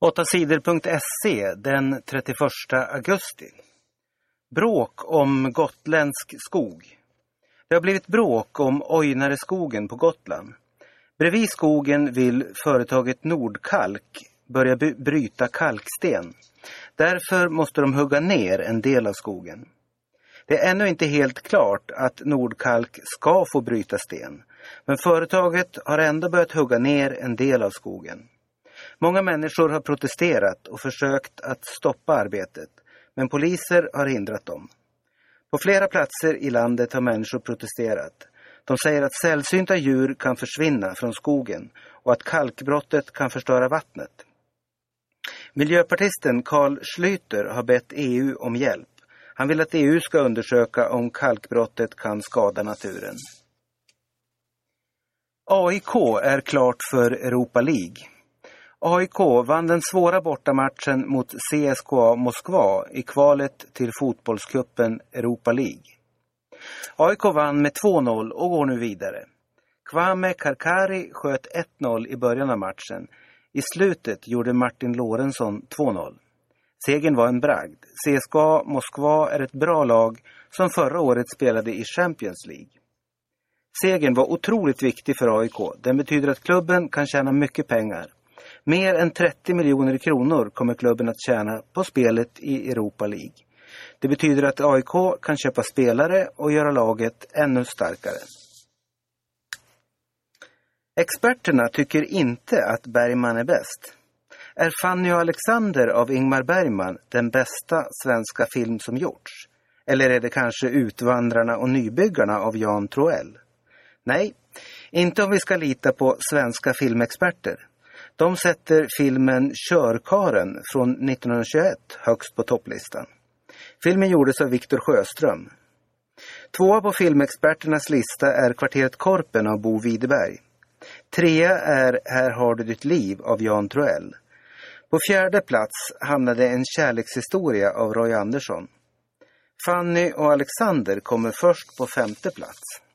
8sidor.se den 31 augusti. Bråk om gotländsk skog. Det har blivit bråk om Ojnareskogen på Gotland. Bredvid skogen vill företaget Nordkalk börja bryta kalksten. Därför måste de hugga ner en del av skogen. Det är ännu inte helt klart att Nordkalk ska få bryta sten. Men företaget har ändå börjat hugga ner en del av skogen. Många människor har protesterat och försökt att stoppa arbetet, men poliser har hindrat dem. På flera platser i landet har människor protesterat. De säger att sällsynta djur kan försvinna från skogen och att kalkbrottet kan förstöra vattnet. Miljöpartisten Carl Schlüter har bett EU om hjälp. Han vill att EU ska undersöka om kalkbrottet kan skada naturen. AIK är klart för Europa League. AIK vann den svåra bortamatchen mot CSKA Moskva i kvalet till fotbollskuppen Europa League. AIK vann med 2-0 och går nu vidare. Kwame Karkari sköt 1-0 i början av matchen. I slutet gjorde Martin Lorentzon 2-0. Segern var en bragd. CSKA Moskva är ett bra lag som förra året spelade i Champions League. Segern var otroligt viktig för AIK. Den betyder att klubben kan tjäna mycket pengar. Mer än 30 miljoner kronor kommer klubben att tjäna på spelet i Europa League. Det betyder att AIK kan köpa spelare och göra laget ännu starkare. Experterna tycker inte att Bergman är bäst. Är Fanny och Alexander av Ingmar Bergman den bästa svenska film som gjorts? Eller är det kanske Utvandrarna och nybyggarna av Jan Troell? Nej, inte om vi ska lita på svenska filmexperter. De sätter filmen Körkaren från 1921 högst på topplistan. Filmen gjordes av Viktor Sjöström. Tvåa på filmexperternas lista är Kvarteret Korpen av Bo Widerberg. Trea är Här har du ditt liv av Jan Troell. På fjärde plats hamnade En kärlekshistoria av Roy Andersson. Fanny och Alexander kommer först på femte plats.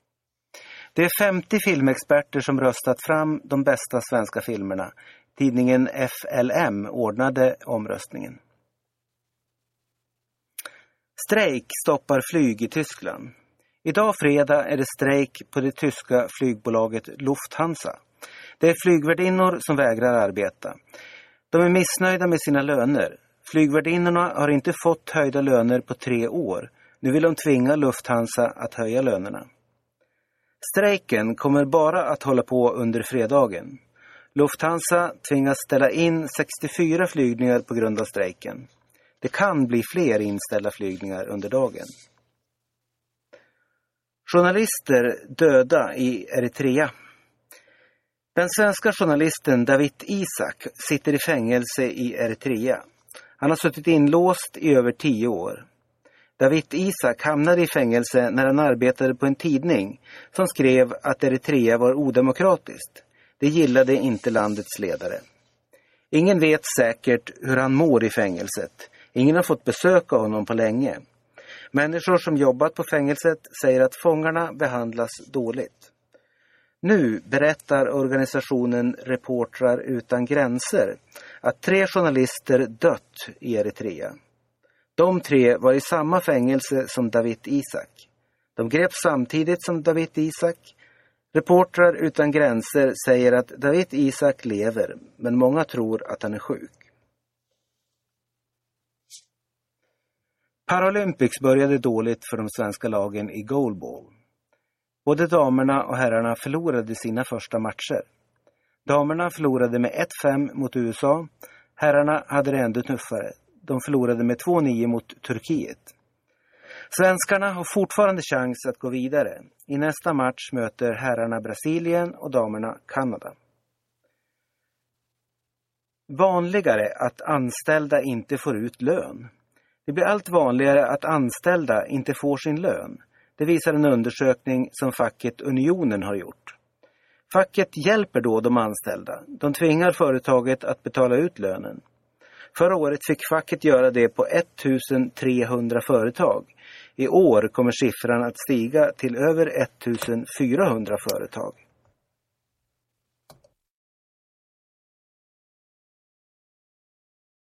Det är 50 filmexperter som röstat fram de bästa svenska filmerna. Tidningen FLM ordnade omröstningen. Strejk stoppar flyg i Tyskland. Idag fredag är det strejk på det tyska flygbolaget Lufthansa. Det är flygvärdinnor som vägrar arbeta. De är missnöjda med sina löner. Flygvärdinnorna har inte fått höjda löner på tre år. Nu vill de tvinga Lufthansa att höja lönerna. Strejken kommer bara att hålla på under fredagen. Lufthansa tvingas ställa in 64 flygningar på grund av strejken. Det kan bli fler inställda flygningar under dagen. Journalister döda i Eritrea. Den svenska journalisten David Isak sitter i fängelse i Eritrea. Han har suttit inlåst i över tio år. David Isak hamnade i fängelse när han arbetade på en tidning som skrev att Eritrea var odemokratiskt. Det gillade inte landets ledare. Ingen vet säkert hur han mår i fängelset. Ingen har fått besöka honom på länge. Människor som jobbat på fängelset säger att fångarna behandlas dåligt. Nu berättar organisationen Reportrar utan gränser att tre journalister dött i Eritrea. De tre var i samma fängelse som David Isak. De greps samtidigt som David Isak. Reportrar utan gränser säger att David Isak lever, men många tror att han är sjuk. Paralympics började dåligt för de svenska lagen i goalball. Både damerna och herrarna förlorade sina första matcher. Damerna förlorade med 1-5 mot USA. Herrarna hade det ändå tuffare. De förlorade med 2-9 mot Turkiet. Svenskarna har fortfarande chans att gå vidare. I nästa match möter herrarna Brasilien och damerna Kanada. Vanligare att anställda inte får ut lön. Det blir allt vanligare att anställda inte får sin lön. Det visar en undersökning som facket Unionen har gjort. Facket hjälper då de anställda. De tvingar företaget att betala ut lönen. Förra året fick facket göra det på 1300 företag. I år kommer siffran att stiga till över 1400 företag.